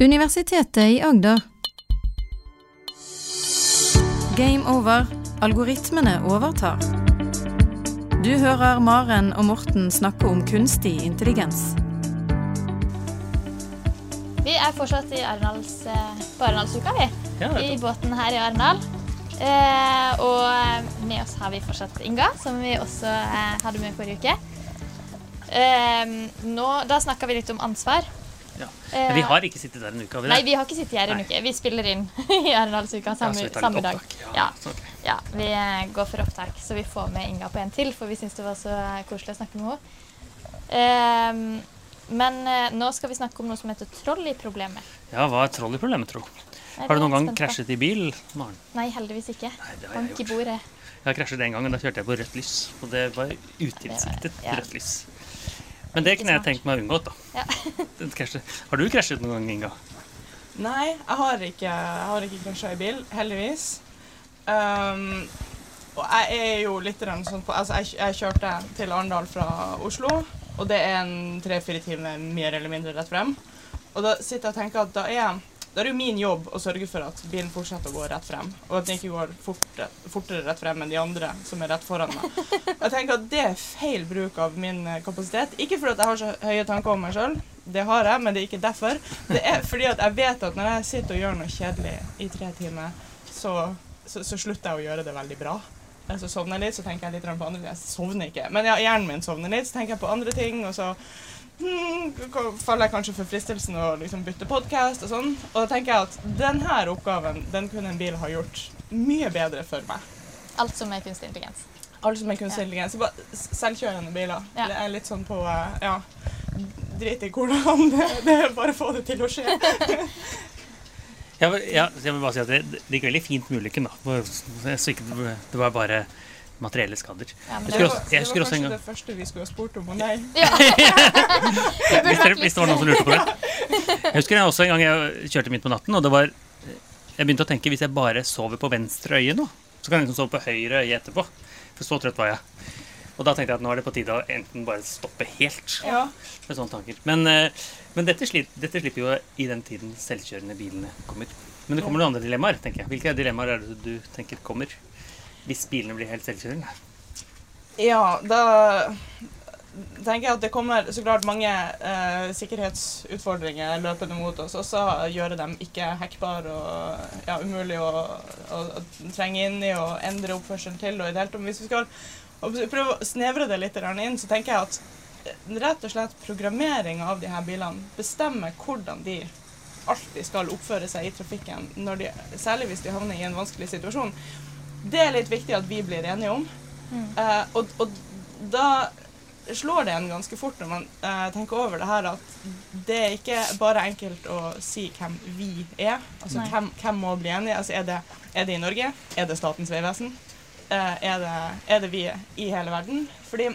Universitetet i Agder. Game over. Algoritmene overtar. Du hører Maren og Morten snakke om kunstig intelligens. Vi er fortsatt i Arendals, eh, på Arendalsuka, vi. Ja, I båten her i Arendal. Eh, og med oss har vi fortsatt Inga, som vi også eh, hadde med forrige uke. Eh, nå, da snakka vi litt om ansvar. Ja. Eh, Men vi har ikke sittet der en uke, har vi det? Nei, vi har ikke sittet her en Nei. uke. Vi spiller inn i Arendalsuka Ja, samme, ja, samme dag. Ja. Ja, vi eh, går for opptak, så vi får med Inga på en til, for vi syns det var så eh, koselig å snakke med henne. Ehm, men nå skal vi snakke om noe som heter troll i problemet. Ja, hva er troll i problemet, tro? Nei, Har du noen gang krasjet i bil, Maren? Nei, heldigvis ikke. Nei, det har jeg Bank i bordet. Jeg har krasjet en gang, og da kjørte jeg på rødt lys. Og det var utilsiktet ja. rødt lys. Men det kunne jeg tenkt meg å unngått, da. Ja. Har du krasjet noen gang, Inga? Nei, jeg har ikke, jeg har ikke krasja i bil, heldigvis. Um, og jeg er jo litt sånn på Altså, jeg, jeg kjørte til Arendal fra Oslo, og det er en tre-fire timer mer eller mindre rett frem. Og da sitter jeg og tenker at da er, da er det jo min jobb å sørge for at bilen fortsetter å gå rett frem, og at den ikke går fortere, fortere rett frem enn de andre som er rett foran meg. Jeg tenker at det er feil bruk av min eh, kapasitet. Ikke fordi jeg har så høye tanker om meg sjøl, det har jeg, men det er ikke derfor. Det er fordi at jeg vet at når jeg sitter og gjør noe kjedelig i tre timer, så, så, så slutter jeg å gjøre det veldig bra. Så sovner jeg litt, så tenker jeg litt på andre ting. Jeg sovner ikke, men ja, hjernen min sovner litt, så tenker jeg på andre ting, og så hmm, faller jeg kanskje for fristelsen å liksom bytte podkast og sånn. Og da tenker jeg at denne oppgaven, den kunne en bil ha gjort mye bedre for meg. Alt som er kunstig intelligens. Alt som er kunstig intelligens. Bare Selvkjørende biler. Ja. Det er litt sånn på eh, Ja, drit i hvordan. Det, det er bare å få det til å skje. Ja, ja, jeg vil bare si at det, det gikk veldig fint med ulykken, da. Så ikke, det var bare materielle skader. Ja, det var, også- det husker var også en kanskje gang- det første vi skulle ha spurt om, og nei. ja. Hvis, det, hvis det var noen som lurte på det. Jeg husker jeg også en gang jeg kjørte midt på natten, og det var Jeg begynte å tenke hvis jeg bare sover på venstre øye nå, så kan jeg liksom sove på høyre øye etterpå. For så trøtt var jeg. Og da tenkte jeg at nå er det på tide å enten bare stoppe helt Ja. med sånne tanker. Men, eh, men dette, slipper, dette slipper jo i den tiden selvkjørende bilene kommer. Men det kommer noen andre dilemmaer, tenker jeg. Hvilke dilemmaer er det du tenker kommer hvis bilene blir helt selvkjørende? Ja, da tenker jeg at det kommer så klart mange eh, sikkerhetsutfordringer løpende mot oss. Også gjøre dem ikke hackbare og ja, umulig å, å, å trenge inn i og endre oppførselen til. Og i det hele tatt, hvis vi skal prøve å snevre det litt inn, så tenker jeg at eh, rett og slett programmering av de her bilene bestemmer hvordan de alltid skal oppføre seg i trafikken, de, særlig hvis de havner i en vanskelig situasjon. Det er litt viktig at vi blir enige om. Eh, og, og da slår det en ganske fort når man eh, tenker over det her at det er ikke bare enkelt å si hvem vi er. Altså hvem, hvem må bli enige. Altså, er, det, er det i Norge? Er det Statens vegvesen? Eh, er, det, er det vi i hele verden? Fordi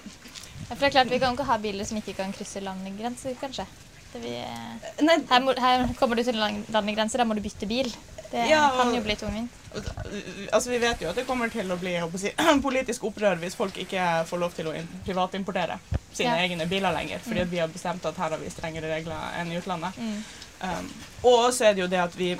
Ja, For det er klart, Vi kan ikke ha biler som ikke kan krysse landegrenser, kanskje. Det vi, Nei, her, må, her kommer du til land- landegrenser, da må du bytte bil. Det Ja, kan jo bli tungvint. altså, vi vet jo at det kommer til å bli si, politisk opprør hvis folk ikke får lov til å privatimportere sine Ja. egne biler lenger, fordi mm. vi har bestemt at her har vi strengere regler enn i utlandet. Mm. Um, og så er det jo det at vi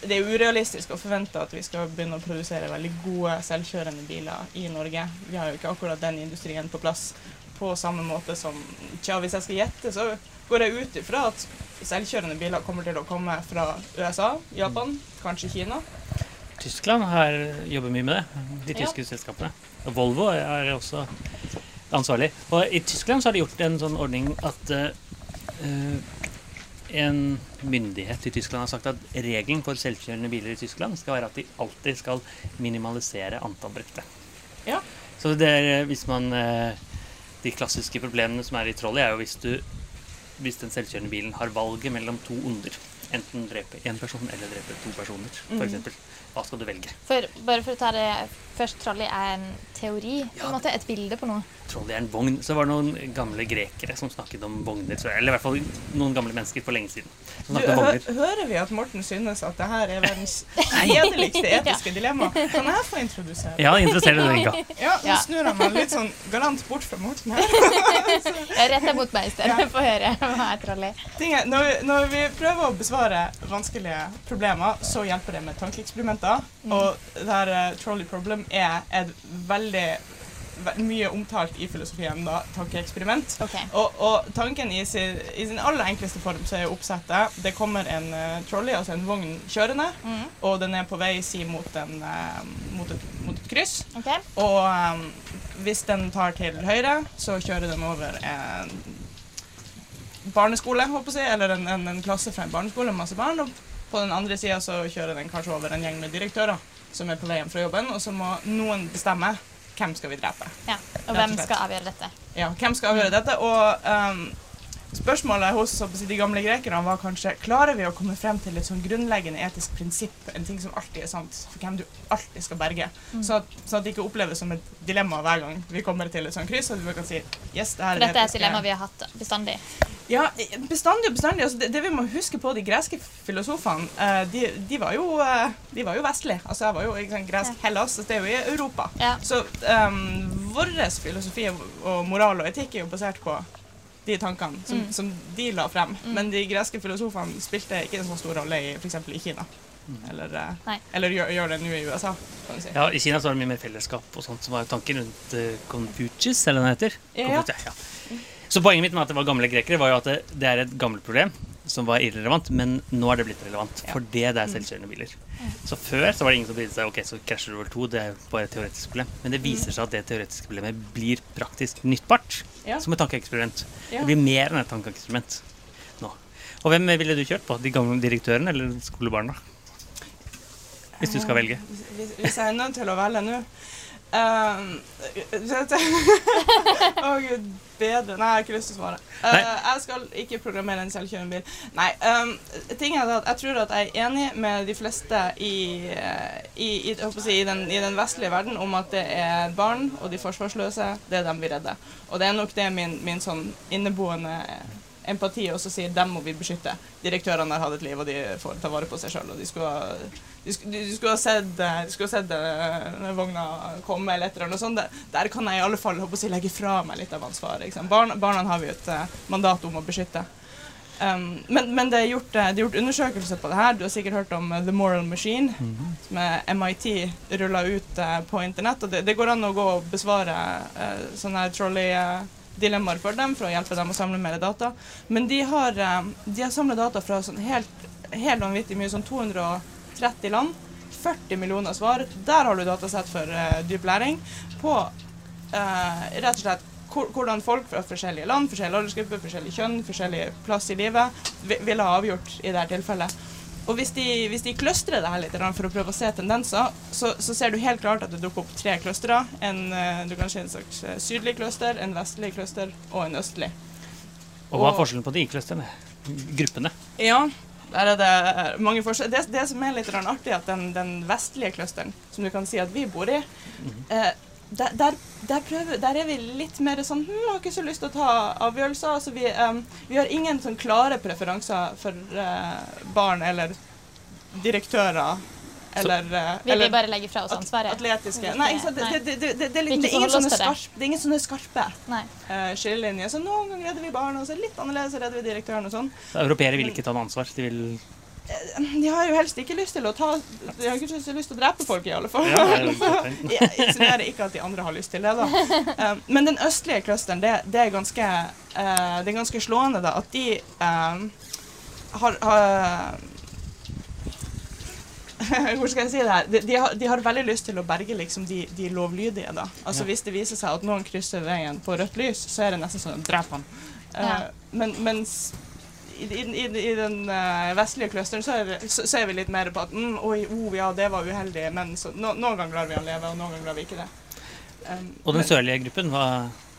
Det er urealistisk å forvente at vi skal begynne å produsere veldig gode selvkjørende biler i Norge. Vi har jo ikke akkurat den industrien på plass på samme måte som Tja, hvis jeg skal gjette, så går jeg ut ifra at selvkjørende biler kommer til å komme fra USA, Japan, kanskje Kina. Tyskland har, jobber mye med det, de Ja. tyske selskapene. Volvo er også ansvarlig. Og i Tyskland så har de gjort en sånn ordning at uh, en myndighet i Tyskland har sagt at regelen for selvkjørende biler i Tyskland skal være at de alltid skal minimalisere antall brukte. Ja. Så det er hvis man uh, De klassiske problemene som er i trollet, er jo hvis du hvis den selvkjørende bilen har valget mellom to onder. Enten drepe én person eller drepe to personer, f.eks. Hva skal du velge? For, bare for å ta det først, trolley er en teori, på Ja. en måte, et bilde på noe. Trolley er en vogn. Så var det noen gamle grekere som snakket om vogner. Eller i hvert fall noen gamle mennesker for lenge siden. Som Du, om hø vogner. hører vi at Morten synes at det her er verdens kjedeligste etiske dilemma? Kan jeg få introdusere? Ja, interesserer det Inga. Ja, nå Ja. snur jeg meg litt sånn galant bort fra Morten her. Jeg retter mot meg i stedet, Ja. få høre. var trolley. Ting er, når, vi, når vi prøver å besvare vanskelige problemer, så hjelper det med tankeeksperimenter. Og det her uh, trolley problem er et veldig mye omtalt i filosofien da, tankeeksperiment. Okay. Og, og tanken i sin, i sin aller enkleste form så er oppsettet Det kommer en uh, trolley, altså en vogn kjørende, Mm. og den er på vei si mot, en, uh, mot, et, mot et kryss. Okay. Og um, hvis den tar til høyre, så kjører den over en barneskole, håper jeg eller en, en, en klasse fra en barneskole med masse barn. Og på den andre sida så kjører den kanskje over en gjeng med direktører som er på vei hjem fra jobben, og så må noen bestemme hvem skal vi drepe. Ja. Og hvem skal avgjøre dette? Ja, hvem skal avgjøre dette? Og um, spørsmålet hos de gamle grekerne var kanskje klarer vi å komme frem til et sånn grunnleggende etisk prinsipp, en ting som alltid er sant, for hvem du alltid skal berge, så, at, så at det ikke oppleves som et dilemma hver gang vi kommer til et sånt kryss, og vi kan si yes, det her For dette er et dilemma vi har hatt bestandig. Ja, bestandig og bestandig. Altså, det, det vi må huske på, de greske filosofene, eh, de, de, var jo, eh, de var jo vestlige. Altså, jeg var jo ikke sant, gresk Hellas, så det er jo i Europa. Ja. Så um, vår filosofi og moral og etikk er jo basert på de tankene som, Mm. som de la frem. Mm. Men de greske filosofene spilte ikke en så stor rolle i f.eks. i Kina. Eller, eh, eller gjør, gjør det nå i USA, kan si. Ja, I Kina så var det mye mer fellesskap og sånt som var tanken rundt uh, Confucius, eller hva den heter. Ja. Confucius, ja. Så poenget mitt med at det var gamle grekere, var jo at det, det er et gammelt problem som var irrelevant, men nå er det blitt relevant Ja. fordi det er selvkjørende biler. Så før så var det ingen som brydde seg ok, så krasjer du over to, det er bare et teoretisk problem. Men det viser seg at det teoretiske problemet blir praktisk nyttbart Ja. som et tankeeksperiment. Ja. Det blir mer enn et tankeeksperiment nå. Og hvem ville du kjørt på? De gamle direktørene eller skolebarna? Hvis du skal velge. Hvis jeg er nødt til å velge nå ehm, Å, gud bedre. Nei, jeg har ikke lyst til å svare. Uh, jeg skal ikke programmere en selvkjørende bil. Nei, um, ting er at jeg tror at jeg er enig med de fleste i, eh, i, i, si, i, den, i den vestlige verden om at det er barn og de forsvarsløse, det er dem vi redder. Og det er nok det min, min sånn inneboende empati og så sier dem må vi beskytte. Direktørene har hatt et liv, og de får ta vare på seg sjøl. De de, de, skulle ha sett, de skulle ha sett eh, vogna komme, eller et eller annet sånt. Der, kan jeg i alle fall håper legge fra meg litt av ansvaret. Barn, barna har vi et eh, mandat om å beskytte. Um, men, men det, er gjort, eh, det er gjort undersøkelser på det her. Du har sikkert hørt om The Moral Machine, som er MIT rulla ut på internett. Og det, det går an å gå og besvare sånne her trolley-dilemmaer for dem, for å hjelpe dem å samle mer data. Men de har, eh, de har samla data fra sånn helt, helt vanvittig mye, sånn 230 land. 40 millioner svar. Der har du datasett for uh, dyp læring på uh, rett og slett hvordan folk fra forskjellige land, forskjellige aldersgrupper, forskjellig kjønn, forskjellig plass i livet ville ha avgjort i dette tilfellet. Og hvis de, hvis de kløstrer det her litt for å prøve å se tendenser, så, så ser du helt klart at det dukker opp tre clustere. En, eh, du kan si en slags eh, sydlig cluster, en vestlig cluster og en østlig. Og hva er forskjellen på de clusterne? Gruppene? Ja, der er det mange forskjeller. Det, det som er litt artig artig, at den, den vestlige clusteren, som du kan si at vi bor i, eh, der, der, der, prøver, der er vi litt mer sånn hm, har ikke så lyst til å ta avgjørelser. Altså vi, um, vi har ingen sånn klare preferanser for uh, barn eller direktører. Eller, Vil eller vi bare legge fra oss ansvaret? atletiske. Nei, ikke sant? Det, det, det, det, det, er det, er ingen sånne skarpe, det er ingen sånne skarpe eh, skillelinjer. Så noen ganger redder vi barn, og så litt annerledes redder vi direktøren og sånn. Europeere vil ikke ta noe ansvar. De vil De har jo helst ikke lyst til å ta De har ikke lyst til å drepe folk, i alle fall. Ja, er. Jeg insinuerer ikke at de andre har lyst til det, da. Um, men den østlige clusteren, det, det, er ganske, uh, det er ganske slående, da, at de um, har, har Hvor skal jeg si det her? De, de, har, de har veldig lyst til å berge liksom, de, de lovlydige. da. Altså Ja. Hvis det viser seg at noen krysser veien på rødt lys, så er det nesten sånn Drep ham. Uh, Ja. men, mens i, i, i, i den uh, vestlige clusteren så så, så er vi litt mer på at mm, Oi, oh, ja, det var uheldig, men så, no, noen ganger lar vi han leve, og noen ganger lar vi ikke det. Um, Og den men- sørlige gruppen, hva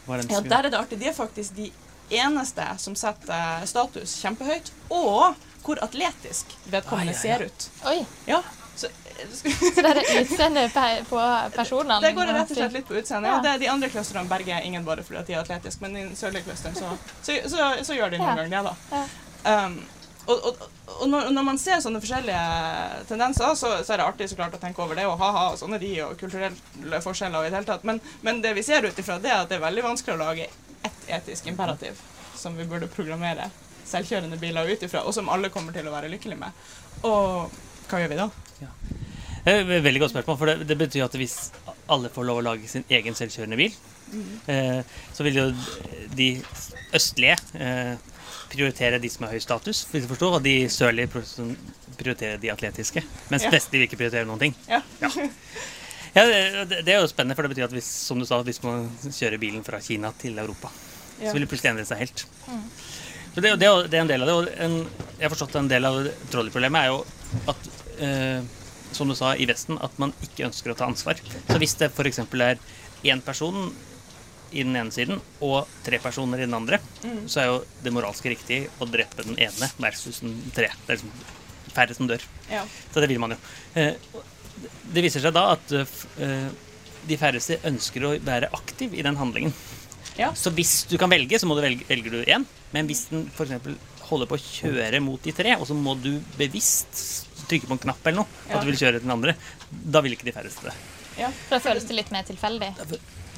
var den? ja, der er det artig. De er faktisk de eneste som setter status kjempehøyt, og hvor atletisk vedkommende Ah, ja, ja. ser ut. Oi, Ja, så så det er utseendet på personene? Det går rett og slett litt på utseendet. Ja. Ja. De andre clusterne berger ingen bare fordi de er atletiske, men i den sørlige clusteren så, så, så, så gjør de noen Ja. ganger det, da. Ja. Um, og og, og når, når man ser sånne forskjellige tendenser, så, så er det artig så klart å tenke over det, og ha-ha, og sånne de, og kulturelle forskjeller og i det hele tatt. Men, men det vi ser ut ifra, det er at det er veldig vanskelig å lage ett etisk imperativ. som vi burde programmere selvkjørende biler ut ifra, og som alle kommer til å være lykkelige med. Og hva gjør vi da? Er et veldig godt spørsmål, for det, det betyr at hvis alle får lov å lage sin egen selvkjørende bil, eh, så vil jo de østlige eh, prioritere de som har høy status, hvis du forstår, og de sørlige prioriterer de atletiske. Mens Ja. vestlige vil ikke prioritere noen ting. Ja. Ja, det, det er jo spennende, for det betyr at hvis, som du sa, hvis man kjører bilen fra Kina til Europa, Ja. så vil det plutselig endre seg helt. Så det, det, det er en del av det. Og en, jeg har forstått en del av trolleyproblemet er jo at eh, som du sa i Vesten, at man ikke ønsker å ta ansvar. Så hvis det f.eks. er én person i den ene siden og tre personer i den andre, så er jo det moralske riktig å drepe den ene versus den tre. Det er liksom færre som dør. Ja. Så det vil man jo. Eh, det viser seg da at eh, eh, de færreste ønsker å være aktiv i den handlingen. Ja. Så hvis du kan velge, så må du velge, velger du én. Men hvis den f.eks. holder på å kjøre mot de tre, og så må du bevisst trykke på en knapp eller noe, Ja. at du vil kjøre den andre, da vil ikke de færreste det. Ja, For da føles det litt mer tilfeldig.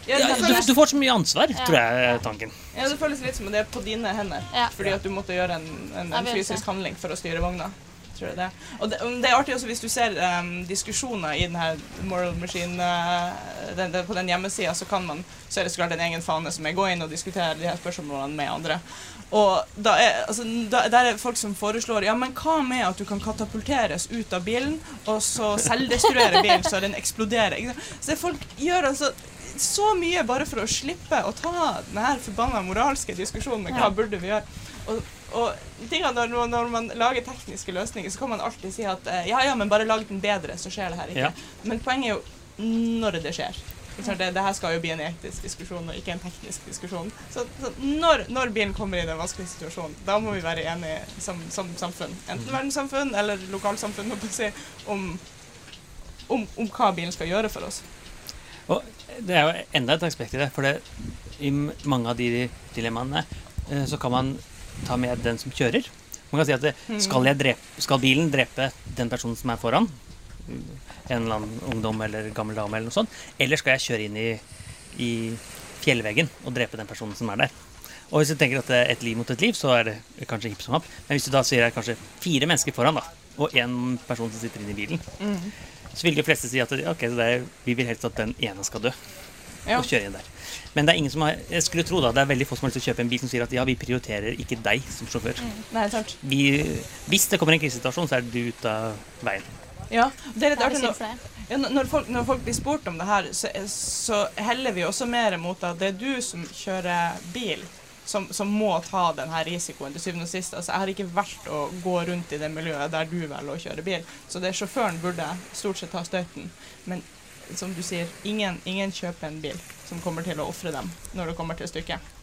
Ja, Ja, du, du får så mye ansvar, Ja. tror jeg er tanken. ja, det føles litt som om det er på dine hender. Ja. Fordi at du måtte gjøre en, en, en fysisk handling for å styre vogna. Tror jeg det. Og det, det er artig også hvis du ser um, diskusjoner i denne Moral Machine uh, den, den, På den hjemmesida så kan man Så er det så klart en egen fane som er gå inn og diskutere de her spørsmålene med andre. Og da er, altså, da, der er folk som foreslår Ja, men hva med at du kan katapulteres ut av bilen, og så selvdestruere bilen så den eksploderer? Ikke? Så folk gjør altså så mye bare for å slippe å ta denne forbanna moralske diskusjonen med hva burde vi gjøre. Og, og når, når man lager tekniske løsninger, så kan man alltid si at eh, ja, ja, men bare lag den bedre, så skjer det her ikke. Ja. Men poenget er jo når det skjer. Det, det her skal jo bli en etisk diskusjon, og ikke en teknisk diskusjon. Så, så når, når bilen kommer i den vanskelige situasjonen, da må vi være enige som, som samfunn. Enten verdenssamfunn eller lokalsamfunn, om, om, om hva bilen skal gjøre for oss. Og det er jo enda et aspekt i det, for det, i mange av de dilemmaene eh, så kan man ta med den som kjører. Man kan si at det, skal, jeg drepe, skal bilen drepe den personen som er foran? En eller annen ungdom eller gammel dame eller noe sånt? Eller skal jeg kjøre inn i, i fjellveggen og drepe den personen som er der? Og hvis du tenker at det er et liv mot et liv, så er det kanskje hipp som happ. Men hvis du da sier det er kanskje fire mennesker foran, da, og én person som sitter inne i bilen, så vil de fleste si at ok, det er, vi vil helst at den ene skal dø Ja. og kjøre inn der. Men det er ingen som har, jeg skulle tro da, det er veldig få som har lyst til å kjøpe en bil som sier at ja, vi prioriterer ikke deg som sjåfør. Nei, sant. Vi, hvis det kommer en krisesituasjon, så er du ute av veien. Ja, det er litt artig når, ja, når- når, folk, når folk blir spurt om det her, så, så heller vi også mer mot at det er du som kjører bil, som, som må ta denne risikoen til syvende og sist. Altså, jeg har ikke valgt å gå rundt i det miljøet der du velger å kjøre bil, så det sjåføren burde stort sett ta støyten. Men som du sier, ingen, ingen kjøper en bil som kommer til å ofre dem når det kommer til stykket.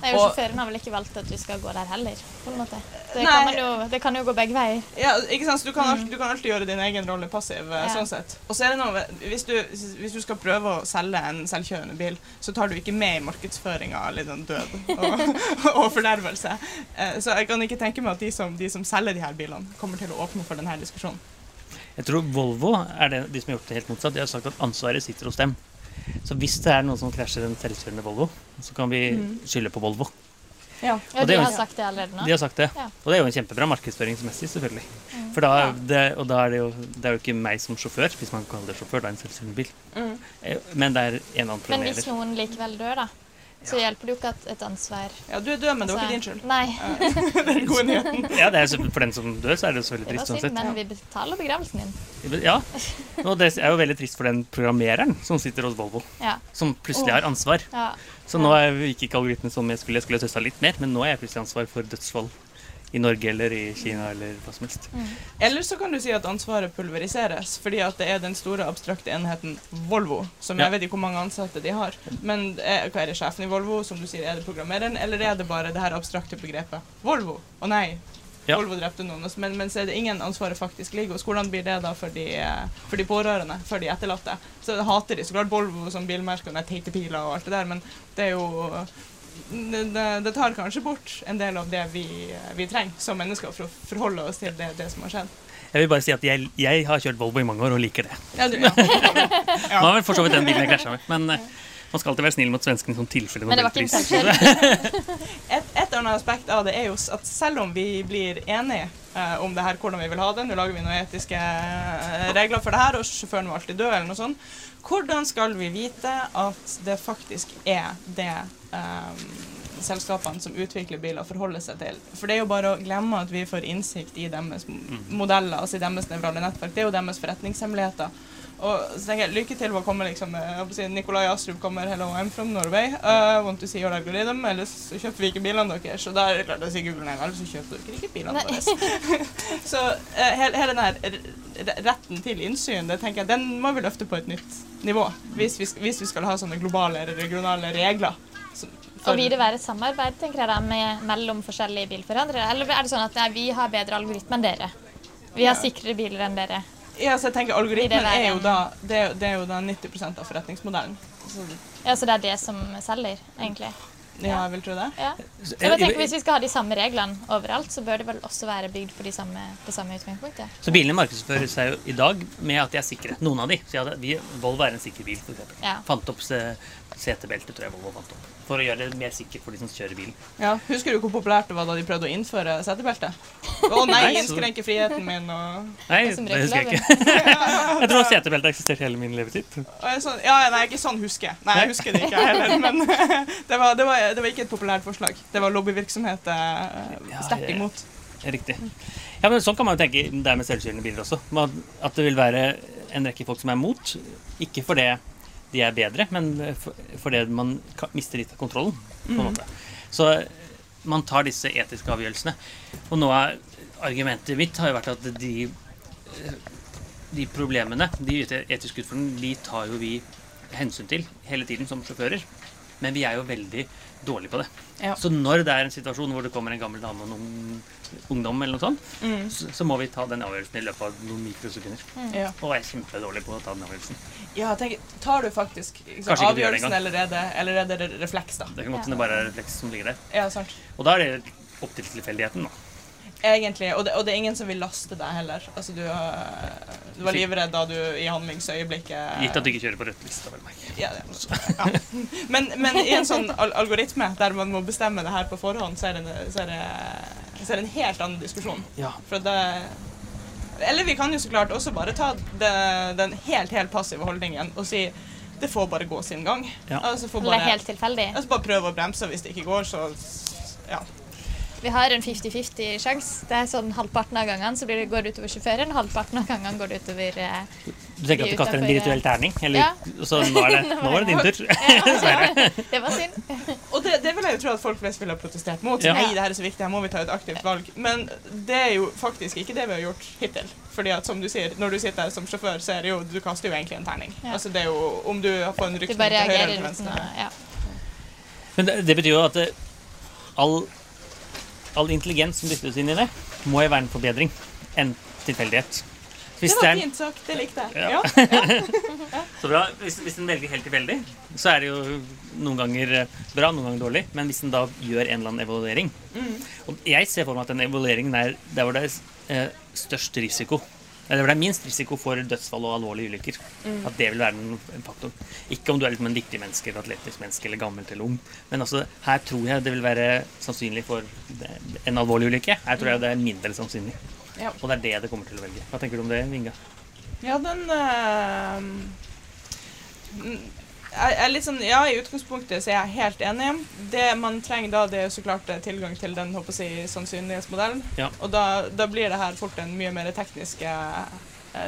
Nei, og Sjåføren har vel ikke valgt at du skal gå der heller. på en måte. Det, kan, jo, det kan jo gå begge veier. Ja, ikke sant? Så du kan, alltid, du kan alltid gjøre din egen rolle passiv. eh, Ja. sånn sett. Og så er det noe, hvis du, hvis du skal prøve å selge en selvkjørende bil, så tar du ikke med i markedsføringa litt sånn død og, og fordervelse. Eh, Så jeg kan ikke tenke meg at de som, de som selger de her bilene, kommer til å åpne for denne diskusjonen. Jeg tror Volvo er det, de som har gjort det helt motsatt. De har sagt at ansvaret sitter hos dem. Så hvis det er noen som krasjer en selvkjørende Volvo, så kan vi skylde på Volvo. Ja. Og de har sagt det allerede nå. De har sagt det. Ja. Og det er jo en kjempebra markedsføringsmessig, selvfølgelig. For da, det, og da er det, jo, det er jo ikke meg som sjåfør, hvis man kaller det sjåfør, det er en selvkjørende bil. Eh, Men det er en annen Men hvis noen likevel dør, da, så hjelper det jo ikke at et ansvar ja, du er død, men det var altså- ikke din skyld. Nei, Det er den gode nyheten. Ja, det er, så- for den som dør, så er det jo så det trist uansett. men vi betaler begravelsen din. Ja, og det er jo veldig trist for den programmereren som sitter hos Volvo, Ja. som plutselig har ansvar. ja. Så nå er gikk ikke algoritmen som jeg skulle. Jeg skulle testa litt mer, men nå er jeg plutselig ansvar for dødsfall i Norge eller i Kina eller hva som helst. Eller så kan du si at ansvaret pulveriseres, fordi at det er den store abstrakte enheten Volvo, som Ja. jeg vet ikke hvor mange ansatte de har. Men er, hva er det sjefen i Volvo, som du sier, er det programmereren, eller er det bare det her abstrakte begrepet Volvo? Å nei, Ja. Volvo drepte noen, altså, men, men så er det ingen ansvaret faktisk ligger hos. Hvordan blir det da for de, eh, for de pårørende, for de etterlatte? Så hater de så klart Volvo som bilmerke og teite piler og alt det der, men det er jo det, tar kanskje bort en del av det vi, vi trenger som mennesker for å forholde oss til det, det som har skjedd. Jeg vil bare si at jeg, jeg har kjørt Volvo i mange år og liker det. Ja, du, ja. Nå har vel for så vidt den bilen jeg krasja med. Men, eh, Man skal alltid være snill mot svenskene i sånn tilfelle Men det var ikke. Et, et annet aspekt av det er jo at selv om vi blir enige eh, om det her, hvordan vi vil ha det, nå lager vi noen etiske eh, regler for det her, og sjåføren må alltid dø, eller noe sånt, hvordan skal vi vite at det faktisk er det eh, selskapene som utvikler biler, forholder seg til? For det er jo bare å glemme at vi får innsikt i deres modeller, altså i deres nevrale nettverk. Det er jo deres forretningshemmeligheter. Og så tenker jeg, Lykke til med å komme liksom, eh, jeg Nikolai Astrup kommer 'Hello, I'm from Norway'. Uh, want to see your algorithm? Ellers så kjøper vi ikke bilene deres. Og da er det klart å si Google nei, ellers så kjøper dere ikke bilene deres. så uh, hele, hele denne retten til innsyn, det tenker jeg, den må vi løfte på et nytt nivå. Hvis vi, hvis vi skal ha sånne globale eller regionale regler. Og vil det være et samarbeid tenker jeg da, med, mellom forskjellige bilforhandlere? Eller er det sånn at nei, vi har bedre algoritme enn dere? Vi har sikrere biler enn dere. Ja, så jeg tenker Algoritmen er jo da, det, det er jo da 90% av forretningsmodellen. Så, Ja, Så det er det som selger, egentlig? Ja, jeg vil tro det. Ja. Så jeg tenker, Hvis vi skal ha de samme reglene overalt, så bør det vel også være bygd for de samme, det samme utgangspunktet. Så bilene markedsfører seg jo i dag med at de er sikre. Noen av de. Så hadde, vi, Volvo er en sikker bil, eksempel. Ja. Fant opp se- setebelte, tror jeg Volvo fant opp. For å gjøre det mer sikkert for de som kjører bilen. Ja, Husker du hvor populært det var da de prøvde å innføre setebelte? Å nei, Nei, innskrenke friheten min og Nei, Det det husker jeg ikke. jeg tror setebelte har eksistert hele min levetid. Ja, nei, ikke sånn husker jeg. Nei, jeg husker det ikke jeg heller. Men det var, det, var, det var ikke et populært forslag. Det var lobbyvirksomhet eh, Ja, sterkt imot. Riktig. Ja, men Sånn kan man jo tenke det med selvkjørende biler også. At det vil være en rekke folk som er mot. Ikke fordi de er bedre, men for- fordi man mister litt av kontrollen. på en måte. Så man tar disse etiske avgjørelsene. Og nå er argumentet mitt har jo vært at de, de problemene, de etiske utfordringene, de tar jo vi hensyn til hele tiden som sjåfører. Men vi er jo veldig dårlige på det. Ja. Så når det er en situasjon hvor det kommer en gammel dame og noen ungdom, eller noe sånt, Mm. så, så må vi ta den avgjørelsen i løpet av noen mikrosekunder. Ja. Og er kjempedårlig på å ta den avgjørelsen. ja, tenk, tar du faktisk du avgjørelsen, eller er det, eller er det refleks, da? Det kan godt Ja. det bare er refleks som ligger der. Ja, sant. Og da er det opp til tilfeldigheten, da. Egentlig. Og det, og det er ingen som vil laste deg heller. Altså, du, har- du var livredd da du i handlingsøyeblikket Gitt at du ikke kjører på rødt liste, vel merke. ja, ja. Men, men i en sånn algoritme der man må bestemme det her på forhånd, så er det, så er det, så er det en helt annen diskusjon. Ja. For det Eller vi kan jo så klart også bare ta det, den helt, helt passive holdningen og si det får bare gå sin gang. Ja. Altså, får det er helt tilfeldig. altså bare prøve å bremse, og hvis det ikke går, så ja. Vi har en 50-50 sjanse. Det er sånn Halvparten av gangene så blir det, går det utover sjåføren, halvparten av gangene går det utover eh, Du tenker at du kaster en virtuell terning? Eller, Ja. Så nå er det, nå var det din tur. ja, Det var synd. Og det, det vil jeg jo tro at folk flest ville ha protestert mot. Ja. Nei, det her er så viktig, her må vi ta et aktivt valg. Men det er jo faktisk ikke det vi har gjort hittil. Fordi at som du sier, når du sitter her som sjåfør, så er det jo Du kaster jo egentlig en terning. Ja. Altså det er jo om du får en rykning til høyre eller til venstre. ja. Men det, det betyr jo at eh, all, all intelligens som dyttes inn i det, må jo være en forbedring enn tilfeldighet. Hvis Det det var fint sagt. Det likte jeg. Ja. Ja. så bra. Hvis, hvis den velger helt tilfeldig, så er det jo noen ganger eh, bra, noen ganger dårlig. Men hvis den da gjør en eller annen evaluering Mm. Og jeg ser for meg at den evalueringen er der hvor det er eh, størst risiko. Eller hvor det er minst risiko for dødsfall og alvorlige ulykker. Mm. At det vil være en, faktor. Ikke om du er liksom en dyktig menneske eller atletisk menneske eller gammelt eller ung. Men altså, her tror jeg det vil være sannsynlig for en alvorlig ulykke. Her tror jeg det er mindre sannsynlig. Ja. Og det er det det kommer til å velge. Hva tenker du om det, Vinga? Ja, den eh, jeg er sånn, Ja, i utgangspunktet så er jeg helt enig. Det man trenger da, det er så klart eh, tilgang til den håper jeg, sannsynlighetsmodellen. Ja. Og da, da blir det her fort en mye mer teknisk eh,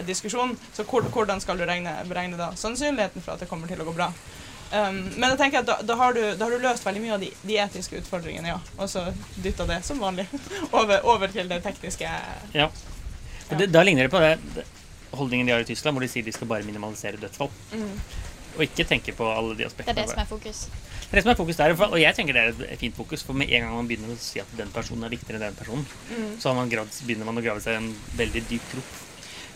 diskusjon. Så hvor, hvordan skal du regne, beregne da sannsynligheten for at det kommer til å gå bra? Um, men jeg tenker at da, da, har du, da har du løst veldig mye av de, de etiske utfordringene, ja. Og så dytta det, som vanlig, over, over til det tekniske. Ja. ja. Det, da ligner det på det, det holdningen de har i Tyskland, hvor de sier de skal bare minimalisere dødsfall. Mm. Og ikke tenke på alle de aspektene. Det er det som er fokus. Det er det som er fokus der, og jeg tenker det er et fint fokus. For med en gang man begynner å si at den personen er viktigere enn den personen, Mm. så har man grad, begynner man å grave seg i en veldig dyp grop.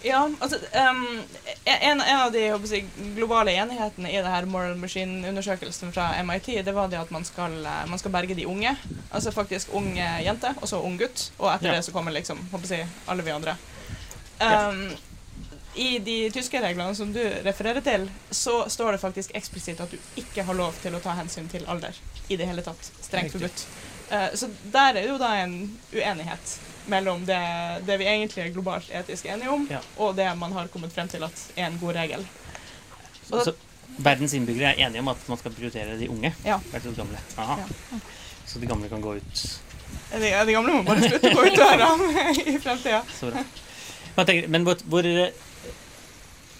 Ja, altså um, en, en av de jeg globale enighetene i det her Moral Machine-undersøkelsen fra MIT, det var det at man skal, eh, man skal berge de unge. Altså faktisk ung jente, og så ung gutt. Og etter Ja. det så kommer liksom håper jeg, alle vi andre. Ja. Um, i de tyske reglene som du refererer til, så står det faktisk eksplisitt at du ikke har lov til å ta hensyn til alder i det hele tatt. Strengt forbudt. Eh, så der er jo da en uenighet mellom det, det vi egentlig er globalt etisk enige om, Ja. og det man har kommet frem til at er en god regel. Og Så verdens innbyggere er enige om at man skal prioritere de unge? Ja. Vært de gamle. Aha. Ja. Så de gamle kan gå ut De, de gamle må bare slutte å gå ut døra i fremtida. Så bra. Men, men hvor, hvor,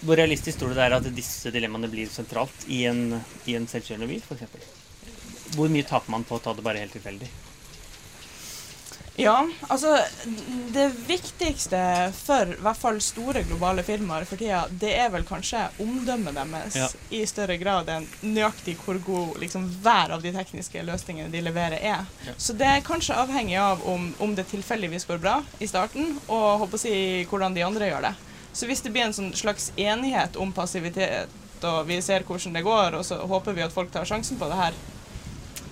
hvor realistisk tror du det er at disse dilemmaene blir sentralt i en, i en selvkjørende bil, f.eks.? Hvor mye taper man på å ta det bare helt tilfeldig? Ja, altså Det viktigste for i hvert fall store globale firmaer for tida, det er vel kanskje omdømmet deres Ja. i større grad enn nøyaktig hvor god liksom, hver av de tekniske løsningene de leverer, er. Ja. Så det er kanskje avhengig av om, om det tilfeldigvis går bra i starten, og håper å si hvordan de andre gjør det. Så hvis det blir en sånn slags enighet om passivitet, og vi ser hvordan det går, og så håper vi at folk tar sjansen på det her,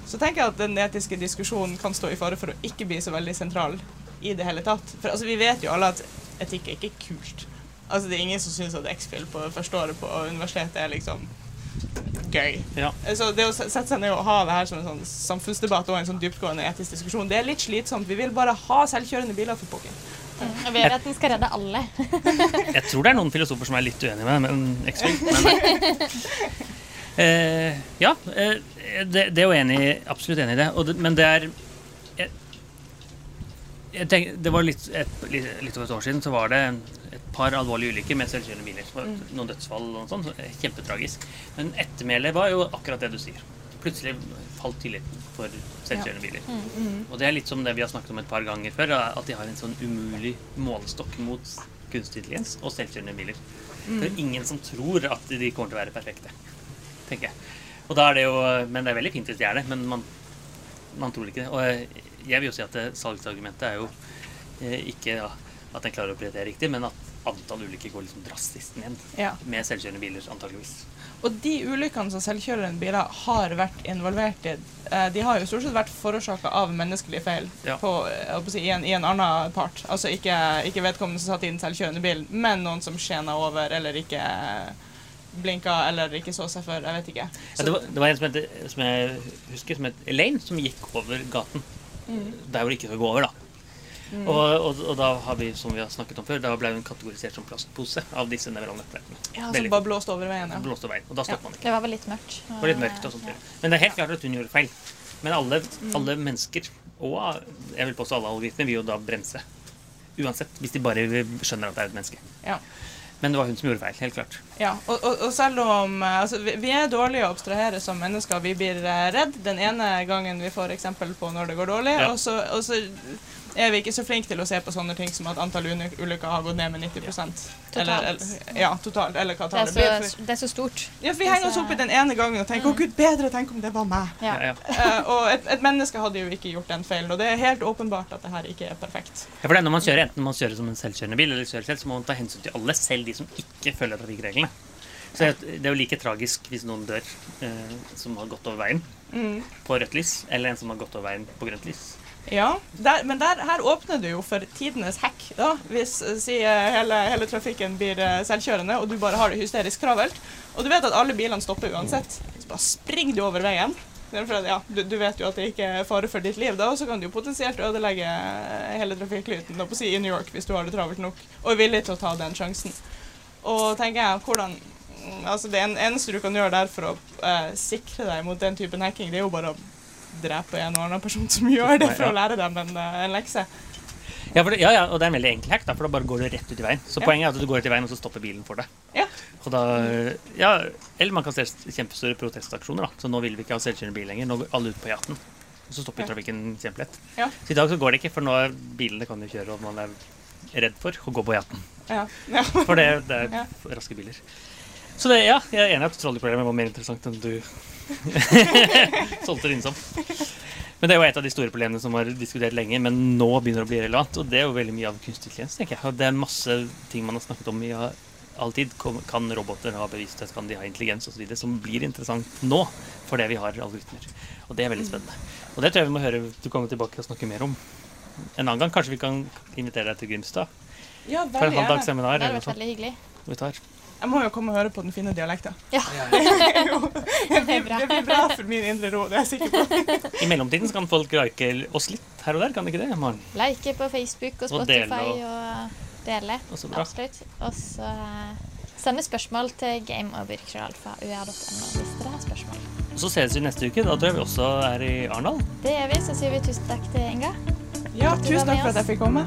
så tenker jeg at den etiske diskusjonen kan stå i fare for å ikke bli så veldig sentral i det hele tatt. For altså, vi vet jo alle at etikk er ikke kult. Altså, det er ingen som syns at X-Fill på første året på universitetet er liksom gøy. Ja. Så det å sette seg ned og ha det her som en sånn samfunnsdebatt og en sånn dyptgående etisk diskusjon, det er litt slitsomt. Vi vil bare ha selvkjørende biler for pokker. Og vet at den skal redde alle. Jeg tror det er noen filosofer som er litt uenige med men X-Fill. Eh, ja, eh, det, det er jo enig, absolutt enig i det. Det men det er jeg, jeg tenker, Det var litt, et, litt, litt over et år siden så var det et par alvorlige ulykker med selvkjørende biler. Noen dødsfall og sånn. så Kjempetragisk. Men ettermælet var jo akkurat det du sier. Plutselig falt tilliten for selvkjørende biler. Og det er litt som det vi har snakket om et par ganger før, at de har en sånn umulig målestokk mot kunstig intelligens og selvkjørende biler. Det er ingen som tror at de kommer til å være perfekte, tenker jeg. Og da er det jo, Men det er veldig fint hvis de er det, men man, man tror ikke det. Og jeg vil jo si at det, salgsargumentet er jo eh, ikke ja, at en klarer å prioritere riktig, men at antall ulykker går liksom drastisk ned Ja. med selvkjørende biler, antageligvis. Og de ulykkene som selvkjørende biler har vært involvert i, eh, de har jo stort sett vært forårsaka av menneskelige feil Ja. på, å si, i, en, i en annen part. Altså ikke, ikke vedkommende som satt i den selvkjørende bilen, men noen som skjena over eller ikke blinka eller ikke så seg for. Jeg vet ikke. Ja, det, var, det var en som, heter, som jeg husker, som het Elaine, som gikk over gaten. Der hvor det ikke skal gå over, da. Og, og, og da har vi, som vi har snakket om før, da ble hun kategorisert som plastpose av disse nevralnettverkene. ja, som bare blåste over veien. Ja. Blåste veien. Og da stopper man ikke. Det var vel litt mørkt. Det var litt mørkt og sånt. Men det er helt klart at hun gjorde feil. Men alle, alle mennesker, og jeg vil påstå alle algoritmer, vil jo da bremse. Uansett. Hvis de bare skjønner at det er et menneske. Ja. Men det var hun som gjorde feil. Helt klart. Ja, og, og, og selv om altså, vi, vi er dårlige å abstrahere som mennesker. Vi blir eh, redd den ene gangen vi får eksempel på når det går dårlig, Ja. og, så, og så er vi ikke så flinke til å se på sånne ting som at antall ulykker har gått ned med 90 Totalt. Eller, eller, ja, totalt. Eller hva Det tallet blir. så, det er så stort. Ja, for vi henger oss opp i den ene gangen og tenker 'Å, gud, bedre tenk om det var meg'. Ja. Ja, ja. Eh, og et, et menneske hadde jo ikke gjort den feilen, og det er helt åpenbart at det her ikke er perfekt. Ja, for det er når man kjører, Enten man kjører som en selvkjørende bil, eller kjører selv, så må man ta hensyn til alle, selv de som ikke følger trafikkreglene. Så det er jo like tragisk hvis noen dør eh, som har gått over veien Mm. på rødt lys, eller en som har gått over veien på grønt lys. Ja, der, men der, her åpner du jo for tidenes hack, da, hvis eh, si, eh, hele, hele trafikken blir eh, selvkjørende, og du bare har det hysterisk travelt. Og du vet at alle bilene stopper uansett. Så bare springer du over veien. Ja, du, du vet jo at det ikke er fare for ditt liv, da, og så kan du jo potensielt ødelegge hele trafikklyten da, si, i New York hvis du har det travelt nok og er villig til å ta den sjansen. Og tenker jeg, hvordan mm, altså Det eneste du kan gjøre der for å eh, sikre deg mot den typen hacking, det er jo bare å drepe en og annen person som gjør det, for å lære dem en, eh, en lekse. Ja, det, ja, ja, og det er en veldig enkel hack, da, for da bare går du rett ut i veien. Så Ja. poenget er at du går ut i veien, og så stopper bilen for deg. Ja. Da, ja, eller man kan se kjempestore protestaksjoner. da. Så nå vil vi ikke ha selvkjørende bil lenger. Nå går alle ut på E18. Og så stopper trafikken kjempelett. Ja. Så i dag så går det ikke, for nå bilene kan jo kjøre, og man er redd for å gå på E18. Ja. ja. For det, det er raske biler. Så det, ja, jeg er enig i at trolleyproblemet var mer interessant enn du solgte det inn som. Men det er jo et av de store problemene som har diskutert lenge, men nå begynner å bli relevant. Og det er jo veldig mye av kunstig intelligens, tenker jeg. Det er masse ting man har snakket om i all tid. Kan roboter ha bevissthet, kan de ha intelligens osv. Som blir interessant nå, fordi vi har algoritmer. Og det er veldig spennende. Og det tror jeg vi må høre du kommer tilbake og snakke mer om en annen gang. Kanskje vi kan invitere deg til Grimstad ja for en veldig gjerne. Det hadde vært veldig hyggelig. vi tar. Jeg må jo komme og høre på den fine dialekta. Ja. det, er Det er det blir bra for min indre ro, det er jeg sikker på. I mellomtiden kan folk like oss litt her og der, kan de ikke det? Maren? Like på Facebook og Og dele Spotify og- og, dele. Og så bra. Absolutt. Og så eh, sende spørsmål til gameoverkrøllalfa.ua.no hvis dere har spørsmål. Så ses vi neste uke. Da tror jeg vi også er i Arendal. Det gjør vi. Så sier vi tusen takk til Inga. Ja, tusen takk for at jeg fikk komme.